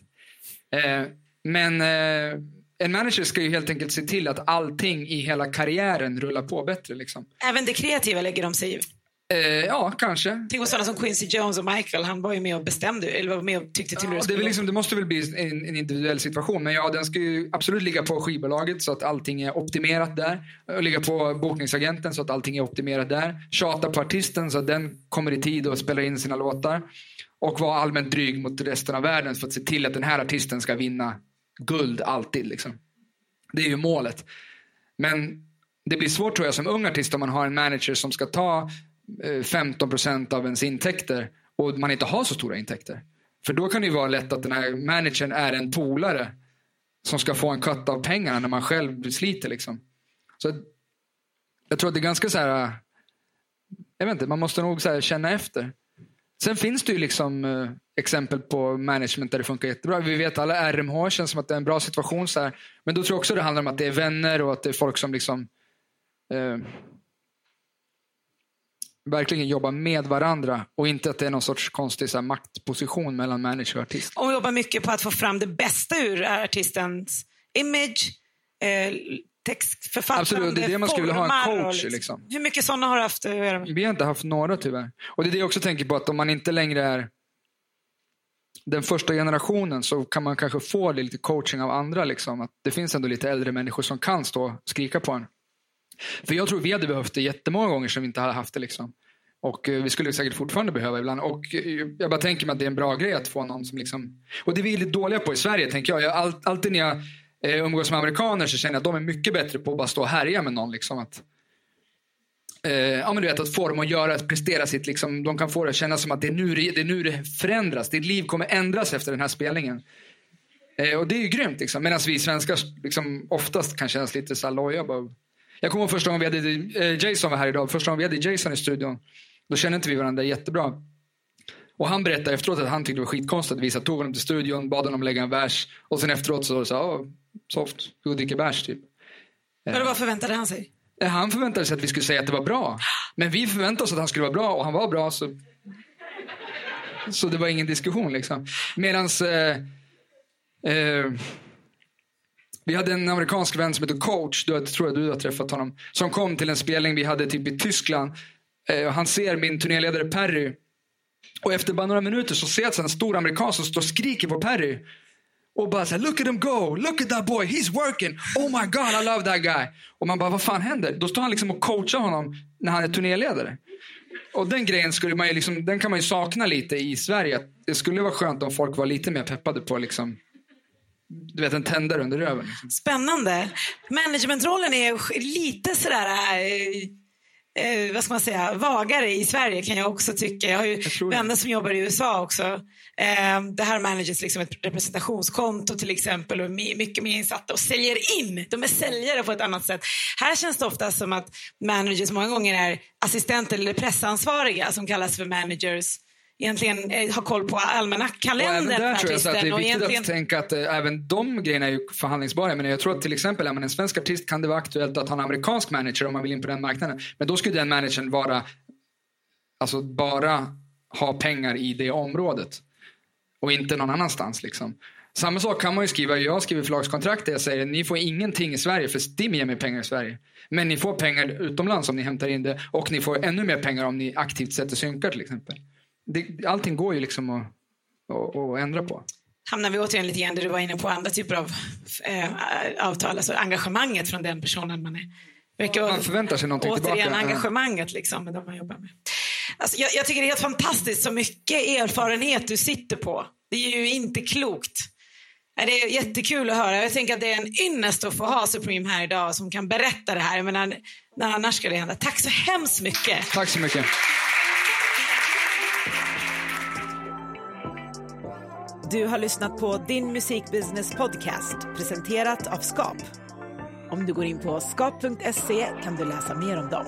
Eh, men eh, en manager ska ju helt enkelt se till att allting i hela karriären rullar på bättre. Liksom. Även det kreativa lägger de sig i. Eh, ja, kanske. Tänk på sådana som Quincy Jones och Michael, han var ju med och bestämde, eller var med och tyckte till Ja, det det, liksom, det måste väl bli en, en individuell situation. Men ja, den ska ju absolut ligga på skivbolaget så att allting är optimerat där. Och ligga på bokningsagenten så att allting är optimerat där. Tjata på artisten så att den kommer i tid och spelar in sina låtar. Och vara allmänt dryg mot resten av världen för att se till att den här artisten ska vinna guld alltid. Liksom. Det är ju målet. Men det blir svårt tror jag som ung artist om man har en manager som ska ta eh, 15% av ens intäkter och man inte har så stora intäkter. För då kan det ju vara lätt att den här managern är en polare som ska få en cut av pengarna när man själv sliter. Liksom. Så jag tror att det är ganska så här, eh, jag vet inte, man måste nog så här känna efter. Sen finns det ju liksom eh, exempel på management där det funkar jättebra. Vi vet alla RMH känns som att det är en bra situation. Så här. Men då tror jag också det handlar om att det är vänner och att det är folk som liksom eh, verkligen jobbar med varandra och inte att det är någon sorts konstig så här, maktposition mellan manager och artist. Och jobbar mycket på att få fram det bästa ur artistens image, eh, textförfattande, Absolut, det är det man skulle vilja ha, en coach, liksom. Hur mycket sådana har du haft? Vi har inte haft några tyvärr. Och det är det jag också tänker på att om man inte längre är den första generationen så kan man kanske få lite coaching av andra. Liksom. Att det finns ändå lite äldre människor som kan stå och skrika på en. För jag tror vi hade behövt det jättemånga gånger som vi inte hade haft det. Liksom. Och eh, vi skulle säkert fortfarande behöva ibland. Och eh, jag bara tänker mig att det är en bra grej att få någon som liksom... Och det är vi lite dåliga på i Sverige tänker jag. jag all, alltid när jag eh, umgås med amerikaner så känner jag att de är mycket bättre på att bara stå och härja med någon. Liksom. Att, eh, ja, men du vet, att få dem att göra, att prestera sitt, liksom, de kan få det att kännas som att det är, nu, det är nu det förändras. Ditt liv kommer ändras efter den här spelningen. Eh, och det är ju grymt. Liksom. Medan vi svenskar liksom, oftast kan kännas lite så här loja. Bara. Jag kommer ihåg första gången vi hade, eh, Jason var här idag, första gången vi hade Jason i studion. Då kände inte vi varandra jättebra. Och han berättade efteråt att han tyckte det var skitkonstigt att vi tog honom till studion, bad honom lägga en vers. Och sen efteråt så sa han, soft, gå och dricka bärs typ. Eller vad förväntade han sig? Eh, han förväntade sig att vi skulle säga att det var bra. Men vi förväntade oss att han skulle vara bra och han var bra. Så, så det var ingen diskussion. liksom. Medan eh, eh, vi hade en amerikansk vän som heter Coach. Du, tror jag du har träffat honom. Som kom till en spelning vi hade typ i Tyskland. Eh, han ser min turnéledare Perry. Och efter bara några minuter så ser jag att en stor amerikan som står och skriker på Perry. Och bara så här, look at him go, look at that boy, he's working, oh my god I love that guy. Och man bara, vad fan händer? Då står han liksom och coachar honom när han är turnéledare. Och den grejen skulle man ju liksom, den kan man ju sakna lite i Sverige. Det skulle vara skönt om folk var lite mer peppade på liksom du vet, en tändare under röven. Liksom. Spännande. Managementrollen är lite sådär, eh, eh, vad ska man säga, vagare i Sverige kan jag också tycka. Jag har ju vänner som jobbar i USA också. Eh, det här manages liksom ett representationskonto till exempel och my- mycket mer insatta och säljer in. De är säljare på ett annat sätt. Här känns det ofta som att managers många gånger är assistenter eller pressansvariga som kallas för managers. Egentligen eh, har koll på Och även almanackkalendern där tror jag att det är viktigt egentligen... att tänka att eh, även de grejerna är ju förhandlingsbara. Men jag tror att till exempel är man en svensk artist kan det vara aktuellt att ha en amerikansk manager om man vill in på den marknaden. Men då skulle den managern vara, alltså bara ha pengar i det området. Och inte någon annanstans liksom. Samma sak kan man ju skriva, jag skriver förlagskontrakt där jag säger ni får ingenting i Sverige för Stim ger mig pengar i Sverige. Men ni får pengar utomlands om ni hämtar in det och ni får ännu mer pengar om ni aktivt sätter synkar till exempel. Det, allting går ju liksom att, att, att ändra på. hamnar vi återigen lite grann där du var inne på andra typer av eh, avtal, alltså engagemanget från den personen man är. Verkar Man förväntar sig någonting återigen tillbaka. Ja. engagemanget liksom med de man jobbar med. Alltså, jag, jag tycker det är helt fantastiskt så mycket erfarenhet du sitter på. Det är ju inte klokt. Det är jättekul att höra. Jag tänker att det är en ynnest att få ha Supreme här idag som kan berätta det här. Jag menar, när annars ska det hända. Tack så hemskt mycket. Tack så mycket. Du har lyssnat på Din Musikbusiness Podcast presenterat av Skap. Om du går in på skap.se kan du läsa mer om dem.